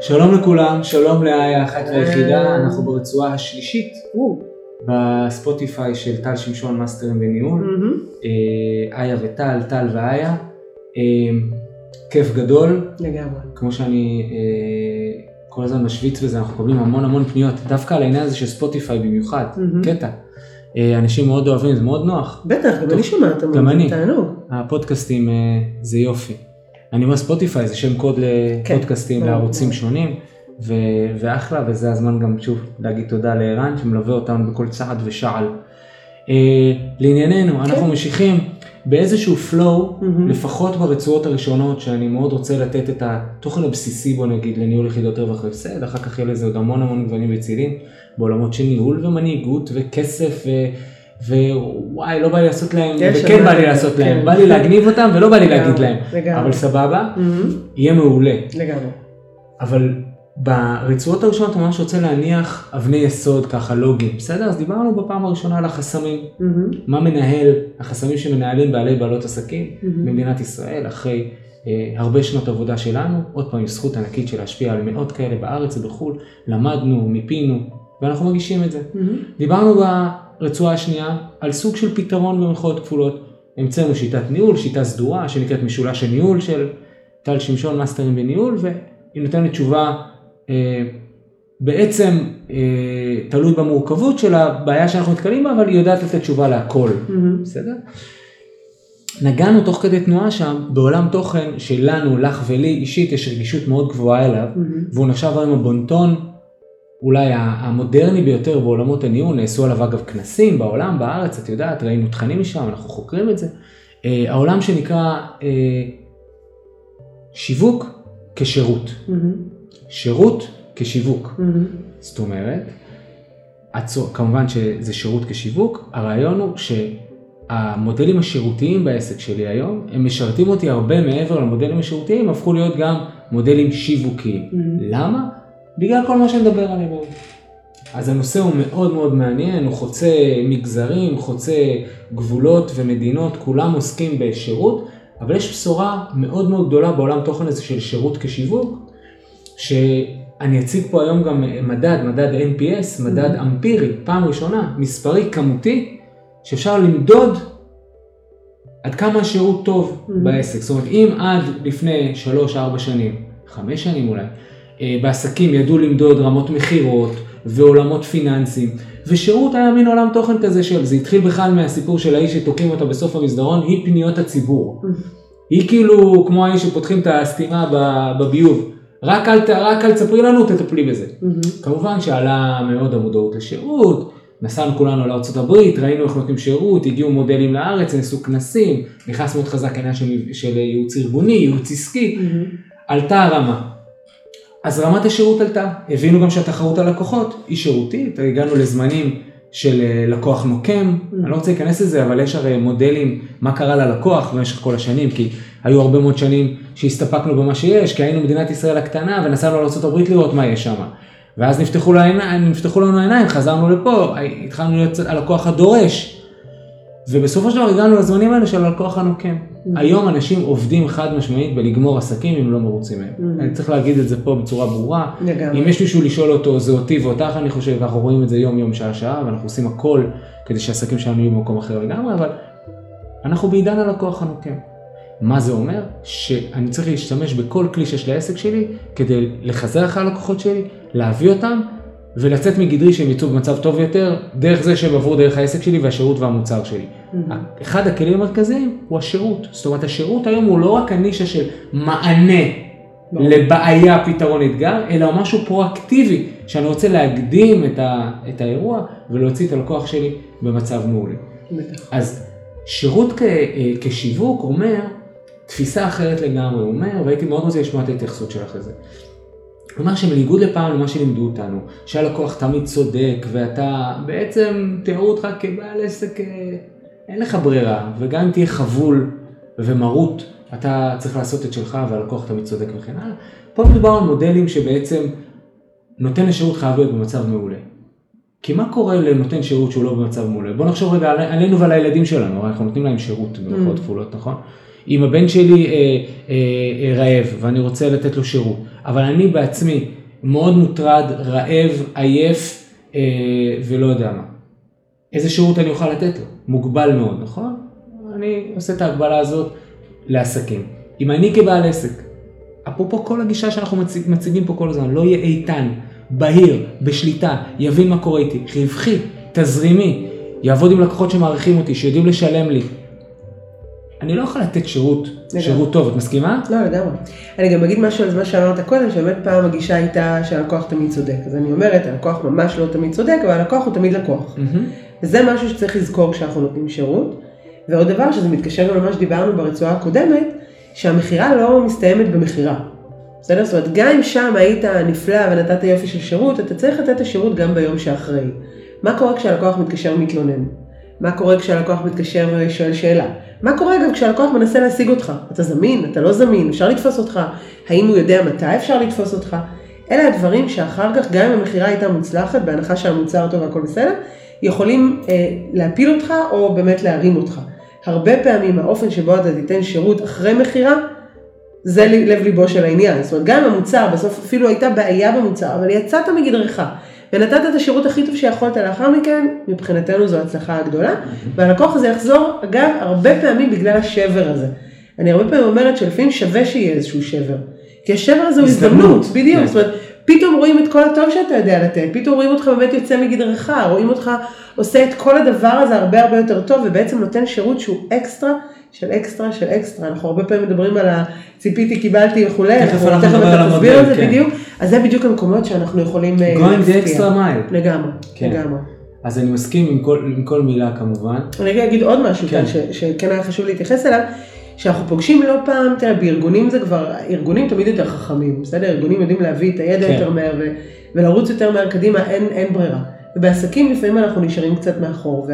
שלום לכולם, שלום לאיה אחת והיחידה, אה. אנחנו ברצועה השלישית בספוטיפיי של טל שמשון מאסטרים בניהול. אה, איה וטל, טל ואיה, אה, כיף גדול, לגמרי. כמו שאני כל הזמן משוויץ בזה, אנחנו מקבלים המון המון פניות, דווקא על העניין הזה של ספוטיפיי במיוחד. קטע. אנשים מאוד אוהבים, זה מאוד נוח, בטח, גם אני שומעת. גם אני. תענוג. הפודקאסטים זה יופי. אני אומר ספוטיפיי זה שם קוד לפודקאסטים כן, לערוצים. שונים ו- ואחלה וזה הזמן גם שוב להגיד תודה לערן שמלווה אותנו בכל צעד ושעל. אה, לענייננו אנחנו כן. ממשיכים באיזשהו flow מהמם. לפחות ברצועות הראשונות שאני מאוד רוצה לתת את התוכן הבסיסי בוא נגיד לניהול יחידות רווח והפסד אחר כך יהיה לזה עוד המון המון גוונים וצילים בעולמות של ניהול ומנהיגות וכסף ו... ווואי לא בא לי לעשות להם וכן בא לי לעשות להם כן. בא לי להגניב אותם ולא בא לי להגיד להם. אבל סבבה מהמם. יהיה מעולה לגמרי. אבל ברצועות הראשונות אני ממש רוצה להניח אבני יסוד ככה לוגיים בסדר אז דיברנו בפעם הראשונה על החסמים מהמם. מה מנהל החסמים שמנהלים בעלי בעלות עסקים מהמם. במדינת ישראל אחרי אה, הרבה שנות עבודה שלנו עוד פעם עם זכות ענקית של להשפיע על מאות כאלה בארץ ובחו"ל למדנו מיפינו ואנחנו מגישים את זה. מהמם. דיברנו ברצועה השנייה על סוג של פתרון במרכאות כפולות. המצאנו שיטת ניהול, שיטה סדורה שנקראת משולש הניהול של טל שמשון מאסטרים בניהול והיא נותנת תשובה אה, בעצם אה, תלוי במורכבות של הבעיה שאנחנו נתקלים בה אבל היא יודעת לתת תשובה להכל. מהמם. בסדר? נגענו תוך כדי תנועה שם בעולם תוכן שלנו, לך ולי אישית יש רגישות מאוד גבוהה אליו מהמם. והוא נחשב היום הבונטון אולי המודרני ביותר בעולמות הניהול, נעשו עליו אגב כנסים בעולם, בארץ, את יודעת, ראינו תכנים משם, אנחנו חוקרים את זה. אה, העולם שנקרא אה, שיווק כשירות, מהמם. שירות כשיווק. מהמם. זאת אומרת, הצו- כמובן שזה שירות כשיווק, הרעיון הוא שהמודלים השירותיים בעסק שלי היום, הם משרתים אותי הרבה מעבר למודלים השירותיים, הפכו להיות גם מודלים שיווקיים. Mhm. למה? בגלל כל מה שנדבר עליהם היום. אז הנושא הוא מאוד מאוד מעניין, הוא חוצה מגזרים, חוצה גבולות ומדינות, כולם עוסקים בשירות, אבל יש בשורה מאוד מאוד גדולה בעולם תוכן הזה של שירות כשיווק, שאני אציג פה היום גם מדד, מדד NPS, מדד Mhm. אמפירי, פעם ראשונה, מספרי, כמותי, שאפשר למדוד עד כמה השירות טוב Mhm. בעסק. זאת אומרת, אם עד לפני 3-4 שנים, 5 שנים אולי, בעסקים ידעו למדוד רמות מכירות ועולמות פיננסיים, ושירות היה מין עולם תוכן כזה של, זה התחיל בכלל מהסיפור של האיש שתוקעים אותה בסוף המסדרון, היא פניות הציבור. היא כאילו כמו האיש שפותחים את הסתימה בביוב, רק אל, רק אל תספרי לנו, תטפלי בזה. כמובן שעלה מאוד המודעות לשירות, נסענו כולנו לארה"ב, ראינו איך נותנים שירות, הגיעו מודלים לארץ, נעשו כנסים, נכנס מאוד חזק העניין של, של ייעוץ ארגוני, ייעוץ עסקי, מהמם. עלתה הרמה. אז רמת השירות עלתה, הבינו גם שהתחרות על לקוחות היא שירותית, הגענו לזמנים של אה, לקוח נוקם, אני לא רוצה להיכנס לזה, אבל יש הרי מודלים מה קרה ללקוח במשך כל השנים, כי היו הרבה מאוד שנים שהסתפקנו במה שיש, כי היינו מדינת ישראל הקטנה ונסענו לארה"ב לראות מה יש שם. ואז נפתחו, לעיניים, נפתחו לנו העיניים, חזרנו לפה, התחלנו להיות הלקוח הדורש. ובסופו של דבר הגענו לזמנים האלה של הלקוח הנוקם. היום אנשים עובדים חד משמעית בלגמור עסקים אם לא מרוצים מהם. Mhm. אני צריך להגיד את זה פה בצורה ברורה. לגמרי. אם יש מישהו לשאול אותו, זה אותי ואותך, אני חושב, ואנחנו רואים את זה יום יום שעה שעה, ואנחנו עושים הכל כדי שהעסקים שלנו יהיו במקום אחר לגמרי, אבל אנחנו בעידן הלקוח הנוקם. מה זה אומר? שאני צריך להשתמש בכל כלי שיש לעסק שלי כדי לחזר אחרי הלקוחות שלי, להביא אותם ולצאת מגדרי שהם יצאו במצב טוב יותר, דרך זה שהם עברו דרך העסק שלי והשירות והמוצר שלי. מהמם. אחד הכלים המרכזיים הוא השירות. זאת אומרת, השירות היום הוא לא רק הנישה של מענה ברור. לבעיה, פתרון, אתגר, אלא הוא משהו פרואקטיבי, שאני רוצה להקדים את, ה, את האירוע ולהוציא את הלקוח שלי במצב מעולה. בטח. אז שירות כ, אה, כשיווק אומר תפיסה אחרת לגמרי, הוא אומר, והייתי מאוד רוצה לשמוע את ההתייחסות שלך לזה. אומר שבניגוד לפעם למה שלימדו אותנו, שהלקוח תמיד צודק ואתה בעצם תיארו אותך כבעל עסק, אה, אין לך ברירה, וגם אם תהיה חבול ומרוט, אתה צריך לעשות את שלך והלקוח תמיד צודק וכן הלאה. פה מדובר על מודלים שבעצם נותן לשירות חייב להיות במצב מעולה. כי מה קורה לנותן שירות שהוא לא במצב מעולה? בוא נחשוב רגע על- עלינו ועל הילדים שלנו, אנחנו נותנים להם שירות במרכאות Mm. כפולות, נכון? אם הבן שלי אה, אה, אה, רעב ואני רוצה לתת לו שירות, אבל אני בעצמי מאוד מוטרד, רעב, עייף אה, ולא יודע מה. איזה שירות אני אוכל לתת לו? מוגבל מאוד, נכון? אני עושה את ההגבלה הזאת לעסקים. אם אני כבעל עסק, אפרופו כל הגישה שאנחנו מציג, מציגים פה כל הזמן, לא יהיה איתן, בהיר, בשליטה, יבין מה קורה איתי, רווחי, תזרימי, יעבוד עם לקוחות שמעריכים אותי, שיודעים לשלם לי. אני לא יכול לתת שירות, לגמרי. שירות טוב, את מסכימה? לא, לגמרי. אני גם אגיד משהו על מה שאמרת קודם, שבאמת פעם הגישה הייתה שהלקוח תמיד צודק. אז אני אומרת, הלקוח ממש לא תמיד צודק, אבל הלקוח הוא תמיד לקוח. מהמם. וזה משהו שצריך לזכור כשאנחנו נותנים שירות. ועוד דבר, שזה מתקשר גם למה שדיברנו ברצועה הקודמת, שהמכירה לא מסתיימת במכירה. בסדר? זאת אומרת, גם אם שם היית נפלא ונתת יופי של שירות, אתה צריך לתת את השירות גם ביום שאחרי. מה קורה כשהלקוח מתקשר ומתלונן? מה קורה כשהלקוח מתקשר ושואל שאלה? מה קורה גם כשהלקוח מנסה להשיג אותך? אתה זמין? אתה לא זמין? אפשר לתפוס אותך? האם הוא יודע מתי אפשר לתפוס אותך? אלה הדברים שאחר כך, גם אם המכירה הייתה מוצלחת, בהנחה שהמוצר טוב והכל בסדר, יכולים אה, להפיל אותך או באמת להרים אותך. הרבה פעמים האופן שבו אתה תיתן שירות אחרי מכירה, זה לב ליבו של העניין. זאת אומרת, גם אם המוצר, בסוף אפילו הייתה בעיה במוצר, אבל יצאת מגדרך ונתת את השירות הכי טוב שיכולת לאחר מכן, מבחינתנו זו הצלחה הגדולה. והלקוח הזה יחזור, אגב, הרבה פעמים בגלל השבר הזה. אני הרבה פעמים אומרת שלפעמים שווה שיהיה איזשהו שבר. כי השבר הזה הוא הזדמנות. בדיוק. כן. זאת אומרת, פתאום רואים את כל הטוב שאתה יודע לתת, פתאום רואים אותך באמת יוצא מגדרך, רואים אותך עושה את כל הדבר הזה הרבה הרבה יותר טוב, ובעצם נותן שירות שהוא אקסטרה של אקסטרה של אקסטרה. אנחנו הרבה פעמים מדברים על הציפיתי, קיבלתי וכולי, אנחנו תכף נדבר אתה תסביר את זה כן. בדיוק, אז זה בדיוק המקומות שאנחנו יכולים אה, Going the להשפיע. extra mile. לגמרי, כן. לגמרי. אז אני מסכים עם כל, עם כל מילה כמובן. אני רגע אגיד עוד משהו כן. כאן ש- שכן היה חשוב להתייחס אליו, שאנחנו פוגשים לא פעם, תראה, בארגונים זה כבר, ארגונים תמיד יותר חכמים, בסדר? ארגונים יודעים להביא את הידע כן. יותר מהר ו- ולרוץ יותר מהר קדימה, אין, אין ברירה. ובעסקים לפעמים אנחנו נשארים קצת מאחור,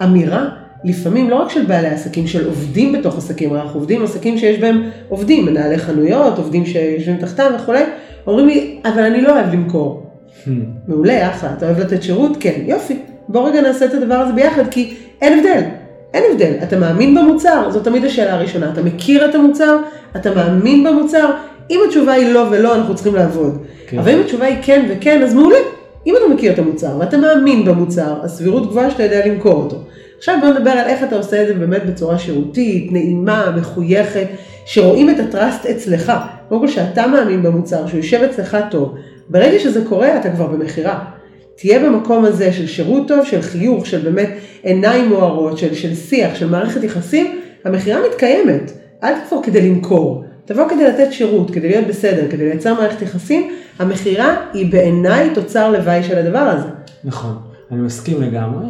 והאמירה, לפעמים לא רק של בעלי עסקים, של עובדים בתוך עסקים, אנחנו עובדים עם עסקים שיש בהם עובדים, מנהלי חנויות, עובדים שיושבים תחתם וכולי, אומרים לי, אבל אני לא אוהב למכור. Hmm. מעולה, אחלה, אתה אוהב לתת שירות? כן, יופי. בוא רגע נעשה את הדבר הזה ביחד, כי אין הבדל. אין הבדל. אתה מאמין במוצר? זו תמיד השאלה הראשונה. אתה מכיר את המוצר? אתה מאמין במוצר? אם התשובה היא לא ולא, אנחנו צריכים לעבוד. כן. אבל אם התשובה היא כן וכן, אז מעולה. אם אתה מכיר את המוצר ואתה מאמין במוצר, הסבירות גבוהה שאתה יודע למכור אותו. עכשיו בוא נדבר על איך אתה עושה את זה באמת בצורה שירותית, נעימה, מחויכת, שרואים את הטראסט אצלך. קודם כל שאתה מאמין במוצר, שהוא יושב אצלך טוב. ברגע שזה קורה, אתה כבר במכירה. תהיה במקום הזה של שירות טוב, של חיוך, של באמת עיניים מוארות, של, של שיח, של מערכת יחסים, המכירה מתקיימת. אל תבוא כדי למכור, תבוא כדי לתת שירות, כדי להיות בסדר, כדי לייצר מערכת יחסים, המכירה היא בעיניי תוצר לוואי של הדבר הזה. נכון, אני מסכים לגמרי,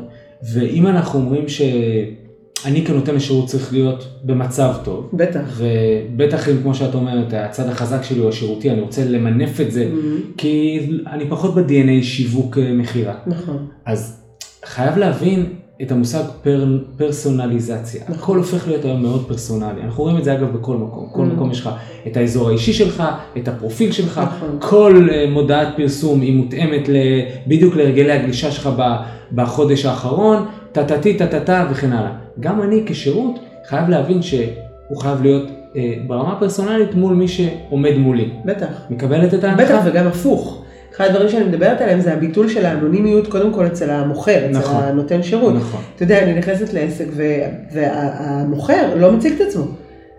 ואם אנחנו אומרים שאני כנותן השירות צריך להיות במצב טוב, בטח. ובטח אם כמו שאת אומרת, הצד החזק שלי הוא השירותי, אני רוצה למנף את זה, כי אני פחות ב-DNA שיווק אה, מכירה. נכון. אז חייב להבין את המושג פר, פרסונליזציה. נכון. הכל הופך להיות היום מאוד פרסונלי. אנחנו רואים את זה אגב בכל מקום. כל Mm. מקום יש לך את האזור האישי שלך, את הפרופיל שלך, נכון. כל אה, מודעת פרסום היא מותאמת ל, בדיוק להרגלי הגלישה שלך ב- בחודש האחרון, טה-טה-טי, טה-טה-טה וכן הלאה. גם אני כשירות חייב להבין שהוא חייב להיות אה, ברמה הפרסונלית מול מי שעומד מולי. בטח. מקבלת את ההנחה? בטח, וגם הפוך. אחד הדברים שאני מדברת עליהם זה הביטול של האנונימיות קודם כל אצל המוכר, אצל נכון. הנותן שירות. נכון. אתה יודע, אני נכנסת לעסק ו- והמוכר לא מציג את עצמו.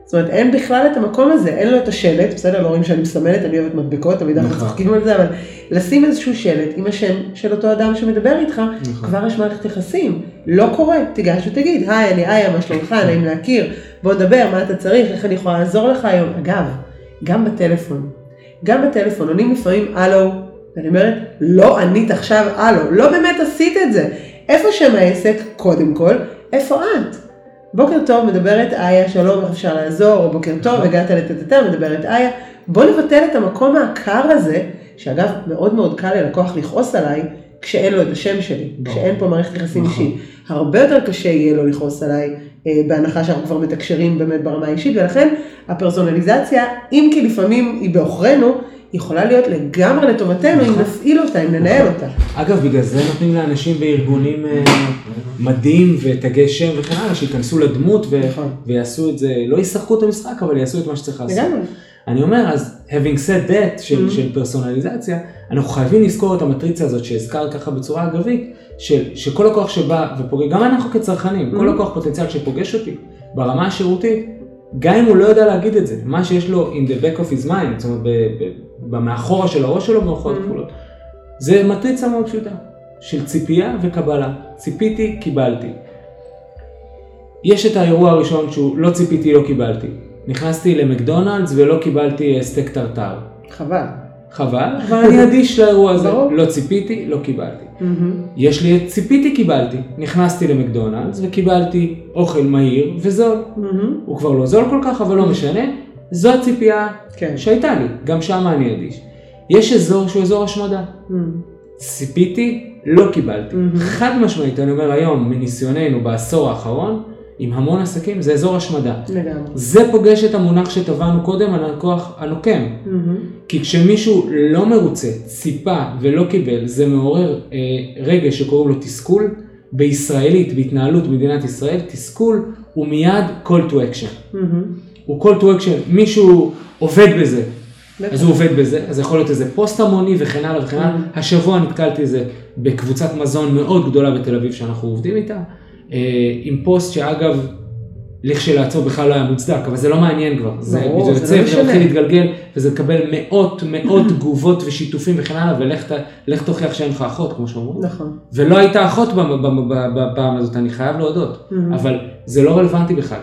זאת אומרת, אין בכלל את המקום הזה, אין לו את השלט, בסדר, לא רואים שאני מסמלת, אני אוהבת מדבקות, תמיד אנחנו נכון. צוחקים על זה, אבל לשים איזשהו שלט עם השם של אותו אדם שמדבר איתך, נכון. כבר יש מערכת יחסים. לא קורה, תיגש ותגיד, היי, אני איה, מה שלומך, נעים להכיר, בוא נדבר, מה אתה צריך, איך אני יכולה לעזור לך היום. אגב, גם בטלפון, גם בטלפון, עונים לפעמים הלו, ואני אומרת, לא ענית עכשיו הלו, לא באמת עשית את זה. איפה שם העסק, קודם כל, איפה את? בוקר טוב, מדברת איה, שלום, איך אפשר לעזור, או בוקר טוב, נכון. הגעת לטטטה, מדברת איה. בוא נבטל את המקום העקר הזה, שאגב, מאוד מאוד קל ללקוח לכעוס עליי, כשאין לו את השם שלי, ברור. כשאין פה מערכת יחסים נכון. אישית. הרבה יותר קשה יהיה לו לכעוס עליי, אה, בהנחה שאנחנו כבר מתקשרים באמת ברמה האישית, ולכן הפרסונליזציה, אם כי לפעמים היא בעוכרינו, יכולה להיות לגמרי לטובתנו אם נכון. נפעיל אותה, אם ננהל אותה. אגב, בגלל זה נותנים לאנשים בארגונים אה, מדים ותגי שם וכן הלאה, שייכנסו לדמות נכון. ויעשו את זה, לא ישחקו את המשחק, אבל יעשו את מה שצריך לעשות. לגמרי. אני אומר, אז having said that של, Mm-hmm. של פרסונליזציה, אנחנו חייבים לזכור את המטריצה הזאת שהזכרת ככה בצורה אגבית, של, שכל לקוח שבא ופוגש, גם אנחנו כצרכנים, כל Mm-hmm. לקוח פוטנציאל שפוגש אותי ברמה השירותית, גם אם הוא לא יודע להגיד את זה, מה שיש לו in the back of his mind, זאת אומרת, במאחורה של הראש שלו Mm-hmm. כפולות, זה מטריצה מאוד פשוטה, של ציפייה וקבלה. ציפיתי, קיבלתי. יש את האירוע הראשון שהוא לא ציפיתי, לא קיבלתי. נכנסתי למקדונלדס ולא קיבלתי סטייק טרטר. חבל. חבל, אבל אני אדיש לאירוע הזה. ברור. לא ציפיתי, לא קיבלתי. מהמם. יש לי את ציפיתי, קיבלתי. נכנסתי למקדונלדס וקיבלתי אוכל מהיר וזול. מהמם. הוא כבר לא זול כל כך, אבל לא משנה. זו הציפייה כן. שהייתה לי, גם שם אני אדיש. יש אזור שהוא אזור השמדה. מהמם. ציפיתי, לא קיבלתי. מהמם. חד משמעית, אני אומר היום, מניסיוננו בעשור האחרון, עם המון עסקים, זה אזור השמדה. לגמרי. זה פוגש את המונח שטבענו קודם, הלקוח הנוקם. מהמם. כי כשמישהו לא מרוצה, ציפה ולא קיבל, זה מעורר אה, רגש שקוראים לו תסכול. בישראלית, בהתנהלות במדינת ישראל, תסכול הוא מיד call to action. מהמם. הוא call to action, מישהו עובד בזה. אז הוא עובד בזה, אז יכול להיות איזה פוסט המוני וכן הלאה וכן הלאה. Mm. השבוע נתקלתי בזה בקבוצת מזון מאוד גדולה בתל אביב שאנחנו עובדים איתה, אה, עם פוסט שאגב, לכשלעצמו בכלל לא היה מוצדק, אבל זה לא מעניין כבר. זה ברור, זה יוצא לא. מתחיל להתגלגל, וזה מקבל מאות מאות תגובות ושיתופים וכן הלאה, ולך תוכיח שאין לך אחות, כמו שאומרים. נכון. ולא הייתה אחות בפעם הזאת, אני חייב להודות, Mhm. אבל זה לא רלוונטי בכלל.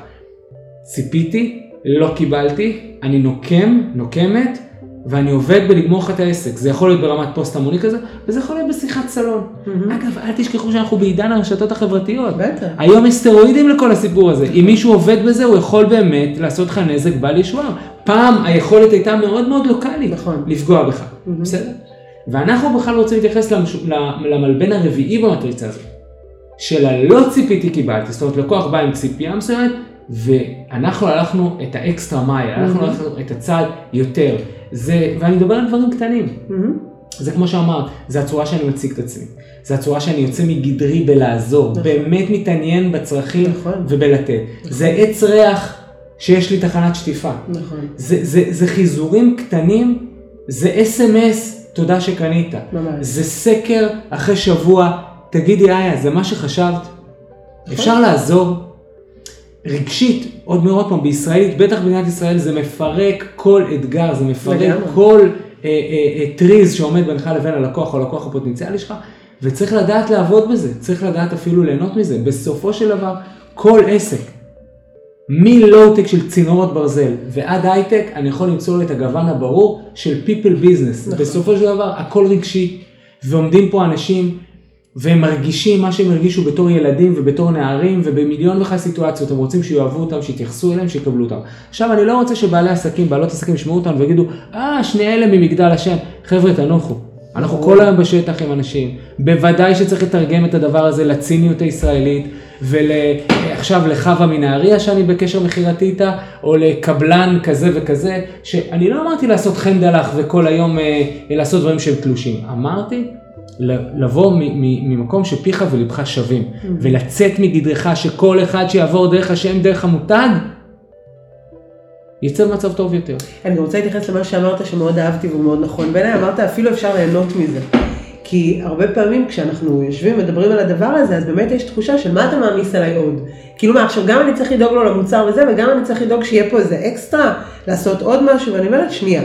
ציפיתי, לא קיבלתי, אני נוקם, נוקמת, ואני עובד בלגמור לך את העסק. זה יכול להיות ברמת פוסט המוני כזה, וזה יכול להיות בשיחת סלון. Mhm. אגב, אל תשכחו שאנחנו בעידן הרשתות החברתיות. בטח. היום יש סטרואידים לכל הסיפור הזה. אם מישהו עובד בזה, הוא יכול באמת לעשות לך נזק בל ישוער. פעם היכולת הייתה מאוד מאוד לוקאלית. נכון. לפגוע בך, מהמם. בסדר? ואנחנו בכלל רוצים להתייחס למש... למלבן הרביעי במטריצה הזאת, של הלא ציפיתי קיבלתי, זאת אומרת לקוח בא עם ציפייה מסוימת, ואנחנו הלכנו את האקסטרה מייל, הלכנו מהמם. הלכנו את הצעד יותר, זה, ואני מדבר על דברים קטנים, מהמם. זה כמו שאמרת, זה הצורה שאני מציג את עצמי, זה הצורה שאני יוצא מגדרי בלעזור, נכון. באמת מתעניין בצרכים נכון. ובלתת, זה עץ ריח שיש לי תחנת שטיפה, נכון. זה, זה, זה חיזורים קטנים, זה אס.אם.אס, תודה שקנית. ממש. זה סקר אחרי שבוע, תגידי איה, זה מה שחשבת? אפשר לעזור? רגשית, עוד עוד פעם, בישראלית, בטח במדינת ישראל, זה מפרק כל אתגר, זה מפרק. כל אה, אה, אה, טריז שעומד בינך לבין הלקוח או הלקוח הפוטנציאלי שלך, וצריך לדעת לעבוד בזה, צריך לדעת אפילו ליהנות מזה. בסופו של דבר, כל עסק, מלואו-טק של צינורות ברזל ועד הייטק, אני יכול למצוא לו את הגוון הברור של people business. נכון. בסופו של דבר, הכל רגשי, ועומדים פה אנשים, והם מרגישים מה שהם הרגישו בתור ילדים ובתור נערים, ובמיליון וכלל סיטואציות, הם רוצים שיאהבו אותם, שיתייחסו אליהם, שיקבלו אותם. עכשיו, אני לא רוצה שבעלי עסקים, בעלות עסקים ישמעו אותנו ויגידו, אה, שני אלה ממגדל השם. חבר'ה, תנוחו. אנחנו כל היום בשטח עם אנשים. בוודאי שצריך לתרגם את הדבר הזה לציניות הישראלית, ועכשיו לחווה מנהריה שאני בקשר מכירתי איתה, או לקבלן כזה וכזה, שאני לא אמרתי לעשות חנדלח וכל היום אה, לעשות דברים שהם תלושים. אמרתי לבוא ממקום שפיך ולבך שווים, ולצאת מגדרך שכל אחד שיעבור דרך השם, דרך המותג, יצא במצב טוב יותר. אני גם רוצה להתייחס למה שאמרת שמאוד אהבתי והוא מאוד נכון. בעיניי אמרת אפילו אפשר ליהנות מזה. כי הרבה פעמים כשאנחנו יושבים ומדברים על הדבר הזה, אז באמת יש תחושה של מה אתה מעמיס עליי עוד. כאילו מה, עכשיו גם אני צריך לדאוג לו למוצר וזה, וגם אני צריך לדאוג שיהיה פה איזה אקסטרה, לעשות עוד משהו, ואני אומרת, שנייה,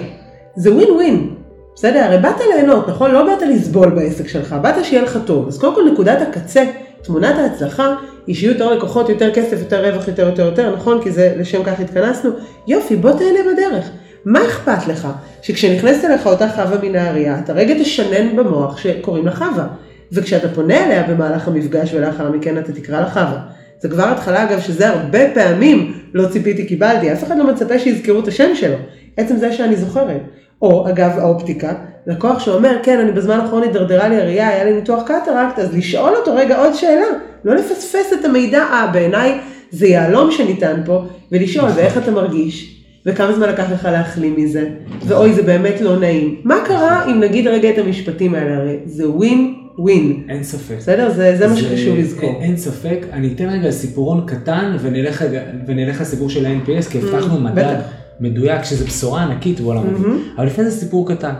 זה ווין ווין. בסדר, הרי באת ליהנות, נכון? לא באת לסבול בעסק שלך, באת שיהיה לך טוב. אז קודם כל נקודת הקצה, תמונת ההצלחה, היא שיהיו יותר לקוחות, יותר כסף, יותר רווח, יותר יותר יותר, נכון? כי זה, לשם כך התכנסנו. יופי, בוא תהנה בדרך. מה אכפת לך שכשנכנסת אליך אותה חווה מנהריה, אתה רגע תשנן במוח שקוראים לה חווה. וכשאתה פונה אליה במהלך המפגש ולאחר מכן אתה תקרא לה חווה. זה כבר התחלה אגב שזה הרבה פעמים לא ציפיתי קיבלתי, אף אחד לא מצפה שיזכרו את השם שלו. עצם זה שאני זוכרת. או אגב האופטיקה, לקוח שאומר כן אני בזמן האחרון הידרדרה לי הראייה, היה לי ניתוח קטרקט, אז לשאול אותו רגע עוד שאלה, לא לפספס את המידע, אה בעיניי זה יהלום שניתן פה, ולשאול ואיך אתה מרגיש, וכמה זמן לקח לך להחלים מזה, ואוי זה באמת לא נעים. מה קרה אם נגיד רגע את המשפטים האלה, הרי זה ווין ווין. אין ספק. בסדר? זה, זה מה שחשוב לזכור. אין, אין ספק, אני אתן רגע סיפורון קטן ונלך, ונלך לסיפור של ה-NPS, כי הבטחנו מדד Mm, בטח. מדויק, שזה בשורה ענקית בעולם המדהים. מהמם. אבל לפני זה סיפור קטן.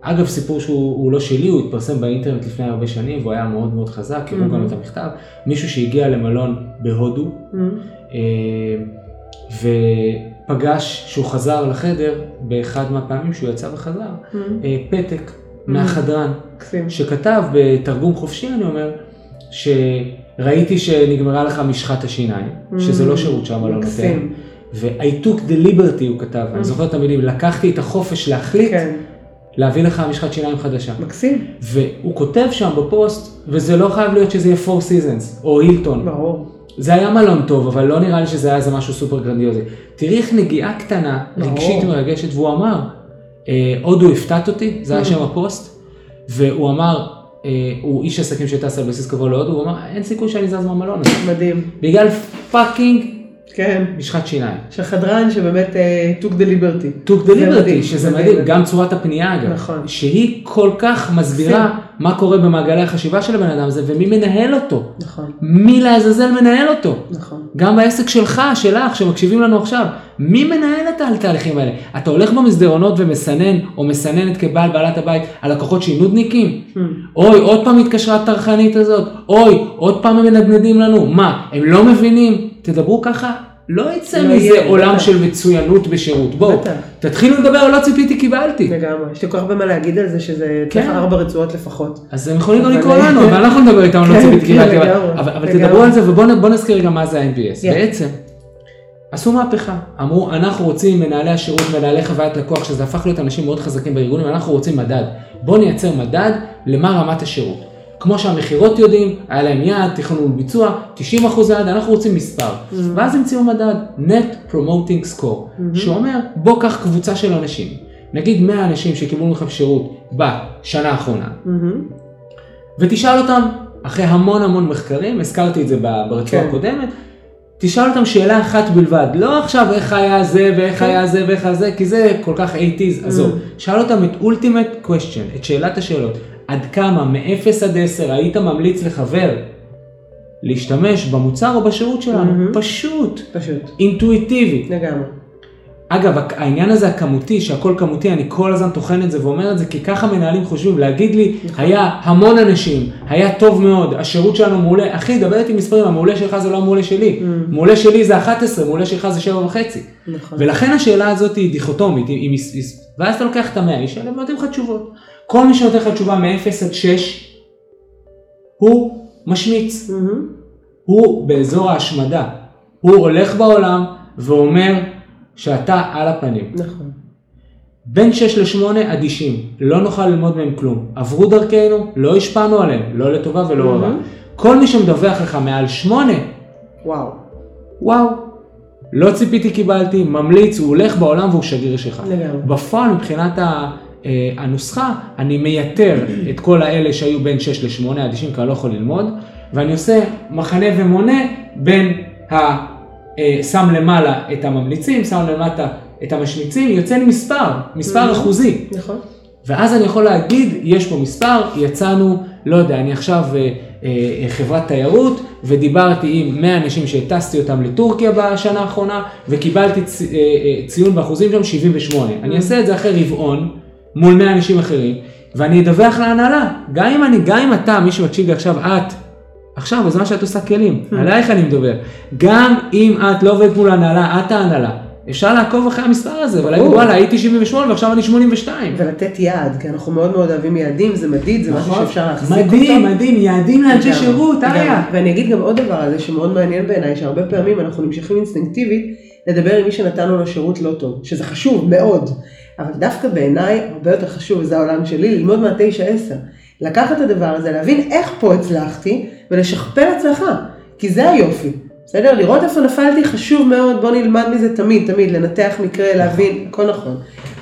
אגב, סיפור שהוא הוא לא שלי, הוא התפרסם באינטרנט לפני הרבה שנים, והוא היה מאוד מאוד חזק, קראו מהמם. גם את המכתב. מישהו שהגיע למלון בהודו. אה, ופגש שהוא חזר לחדר באחד מהפעמים שהוא יצא וחזר, מהמם. אה, פתק מהחדרן, מקסים. שכתב בתרגום חופשי, אני אומר, שראיתי שנגמרה לך משחת השיניים, שזה לא שירות שהמלון נותן. ו-I took the liberty, הוא כתב, אני זוכר את המילים, לקחתי את החופש להחליט, כן, להביא לך משחת שיניים חדשה. מקסים. והוא כותב שם בפוסט, וזה לא חייב להיות שזה יהיה Four Seasons או הילטון. ברור. זה היה מלון טוב, אבל לא נראה לי שזה היה איזה משהו סופר גרנדיוזי. תראי איך נגיעה קטנה, ברור. רגשית מרגשת, והוא אמר, אה, הודו הפתעת אותי, זה היה שם הפוסט, והוא אמר, אה, הוא איש עסקים שטס על בסיס קבוע להודו, הוא אמר, אין סיכוי שאני זז מהמלון הזה. מדהים. בגלל fucking כן. משחת שיניים. שחדרן שבאמת אה, took the liberty. took the liberty, שזה מדהים, גם צורת הפנייה אגב, נכון. שהיא כל כך מסבירה מה קורה במעגלי החשיבה של הבן אדם הזה ומי מנהל אותו, נכון, מי לעזאזל מנהל אותו. נכון. גם בעסק שלך, שלך, שמקשיבים לנו עכשיו, מי מנהל את התהליכים האלה? אתה הולך במסדרונות ומסנן, או מסננת כבעל בעלת הבית, הלקוחות שהיא נודניקים? Hmm. אוי, עוד פעם התקשרה הטרחנית הזאת, אוי, עוד פעם הם מנדנדים לנו, מה, הם לא מבינים? תדברו ככה, לא יצא לא מזה יהיה, עולם בטח. של מצוינות בשירות. בואו. תתחילו לדבר, לא ציפיתי, קיבלתי. לגמרי. יש לי כל כך הרבה מה להגיד על זה שזה צריך כן. ארבע רצועות לפחות. אז הם יכולים גם אבל- לקרוא לנו, אבל אנחנו נדבר איתם, לא כן, ציפיתי, כן, קיבלתי. אבל-. תדברו על זה ובואו נזכיר רגע מה זה ה-NPS. בעצם, עשו מהפכה. אמרו, אנחנו רוצים מנהלי השירות, מנהלי חוויית לקוח, שזה הפך להיות אנשים מאוד חזקים בארגונים, אנחנו רוצים מדד. בואו נייצר מדד למה רמת השירות. כמו שהמכירות יודעים, היה להם יעד, תכנון וביצוע, 90% יעד, אנחנו רוצים מספר. Mm-hmm. ואז המציאו מדד, Net Promoting Score, שאומר, בוא קח קבוצה של אנשים. נגיד 100 אנשים שקיבלו ממך שירות בשנה האחרונה, מהמם. ותשאל אותם, אחרי המון המון מחקרים, הזכרתי את זה ברצועה כן. הקודמת, תשאל אותם שאלה אחת בלבד, לא עכשיו איך היה זה ואיך כן. היה זה ואיך היה זה, כי זה כל כך 80's, עזוב. שאל אותם את ultimate question, את שאלת השאלות, עד כמה מ-0 עד 10 היית ממליץ לחבר להשתמש במוצר או בשירות שלנו? מהמם. פשוט, פשוט. אינטואיטיבי. לגמרי. אגב, העניין הזה הכמותי, שהכל כמותי, אני כל הזמן טוחן את זה ואומר את זה, כי ככה מנהלים חושבים, להגיד לי, נכון. היה המון אנשים, היה טוב מאוד, השירות שלנו מעולה, אחי, דבר איתי מספרים, המעולה שלך זה לא המעולה שלי, מעולה שלי זה 11, מעולה שלך זה 7 וחצי. נכון. ולכן השאלה הזאת היא דיכוטומית, היא, היא, היא, ואז אתה לוקח את המאה איש האלה ונותן לך תשובות. כל מי שנותן לך תשובה מ-0 עד 6, הוא משמיץ. מהמם. הוא באזור ההשמדה. הוא הולך בעולם ואומר שאתה על הפנים. נכון. בין 6 ל-8 אדישים, לא נוכל ללמוד מהם כלום. עברו דרכנו, לא השפענו עליהם, לא לטובה ולא רע. מהמם. כל מי שמדווח לך מעל 8, וואו. וואו, לא ציפיתי קיבלתי, ממליץ, הוא הולך בעולם והוא שגריר שלך. לגמרי. בפועל מבחינת ה... אה, הנוסחה, אני מייתר את כל האלה שהיו בין 6 ל-8 אדישים, כי אני לא יכול ללמוד, ואני עושה מחנה ומונה בין ה... אה, שם למעלה את הממליצים, שם למטה את המשמיצים, יוצא לי מספר, מספר Mhm. אחוזי. נכון. ואז אני יכול להגיד, יש פה מספר, יצאנו, לא יודע, אני עכשיו אה, אה, חברת תיירות, ודיברתי עם 100 אנשים שהטסתי אותם לטורקיה בשנה האחרונה, וקיבלתי צ, אה, אה, ציון באחוזים שם 78. אני אעשה את זה אחרי רבעון, מול 100 אנשים אחרים, ואני אדווח להנהלה. גם אם אני, גם אם אתה, מי שמקשיב לי עכשיו, את, עכשיו, בזמן שאת עושה כלים, עלייך אני מדבר. גם אם את לא עובדת מול ההנהלה, את ההנהלה. אפשר לעקוב אחרי המספר הזה, ולהגיד. וואלה, הייתי 78 ועכשיו אני 82. ולתת יעד, כי אנחנו מאוד מאוד אוהבים יעדים, זה מדיד, זה משהו נכון. שאפשר להחזיק אותו. מדהים, מדהים, יעדים לאנשי שירות. אריה. ואני אגיד גם עוד דבר על זה שמאוד מעניין בעיניי, שהרבה פעמים אנחנו נמשכים אינסטינקטיבית לדבר עם מי שנתנו לו שירות לא טוב, שזה חשוב מאוד, אבל דווקא בעיניי הרבה יותר חשוב, וזה העולם שלי, ללמוד מהתשע עשר. לקחת את הדבר הזה, להבין איך פה הצלחתי, ולשכפל הצלחה, כי זה היופי. בסדר? לראות איפה נפלתי חשוב מאוד, בוא נלמד מזה תמיד, תמיד, לנתח מקרה, להבין, הכל נכון.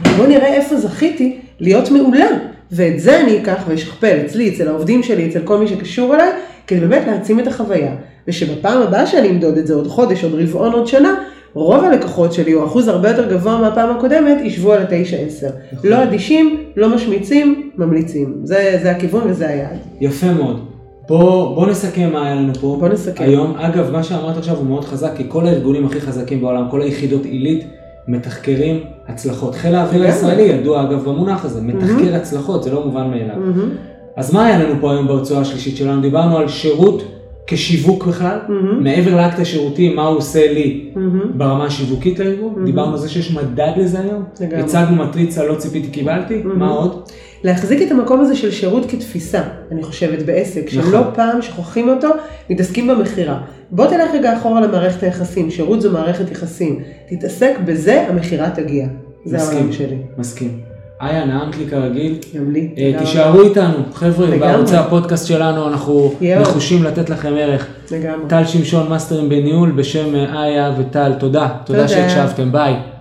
ובוא נראה איפה זכיתי להיות מעולה. ואת זה אני אקח ואשכפל אצלי, אצל העובדים שלי, אצל כל מי שקשור אליי, כדי באמת להעצים את החוויה. ושבפעם הבאה שאני אמדוד את זה עוד חודש, עוד רבעון, עוד שנה, רוב הלקוחות שלי, או אחוז הרבה יותר גבוה מהפעם הקודמת, ישבו על ה-9-10. נכון. לא אדישים, לא משמיצים, ממליצים. זה, זה הכיוון וזה היעד. יפה מאוד. בוא, בוא נסכם מה היה לנו פה בוא נסכם. היום. אגב, מה שאמרת עכשיו הוא מאוד חזק, כי כל הארגונים הכי חזקים בעולם, כל היחידות עילית, מתחקרים הצלחות. חיל האוויר. הישראלי ידוע אגב במונח הזה, מתחקר הצלחות, זה לא מובן מאליו. מהמם, אז מה היה לנו פה היום ברצועה השלישית שלנו? דיברנו על שירות כשיווק בכלל, מהמם, מעבר לאקט השירותי, מה הוא עושה לי מהמם. ברמה השיווקית לארגון, דיברנו על זה שיש מדד לזה היום, לגמרי. הצגנו מטריצה, לא ציפיתי קיבלתי, מה עוד? להחזיק את המקום הזה של שירות כתפיסה, אני חושבת, בעסק, נכון. שלא פעם שוכחים אותו, מתעסקים במכירה. בוא תלך רגע אחורה למערכת היחסים, שירות זו מערכת יחסים. תתעסק בזה, המכירה תגיע. זה. העולם שלי. מסכים. איה, נעמת לי כרגיל. גם לי. אה, תישארו איתנו, חבר'ה. בערוצי הפודקאסט שלנו אנחנו יואו. נחושים לתת לכם ערך. לגמרי. טל שמשון, מאסטרים בניהול, בשם אה, איה וטל, תודה. תודה תודה. שהקשבתם, ביי.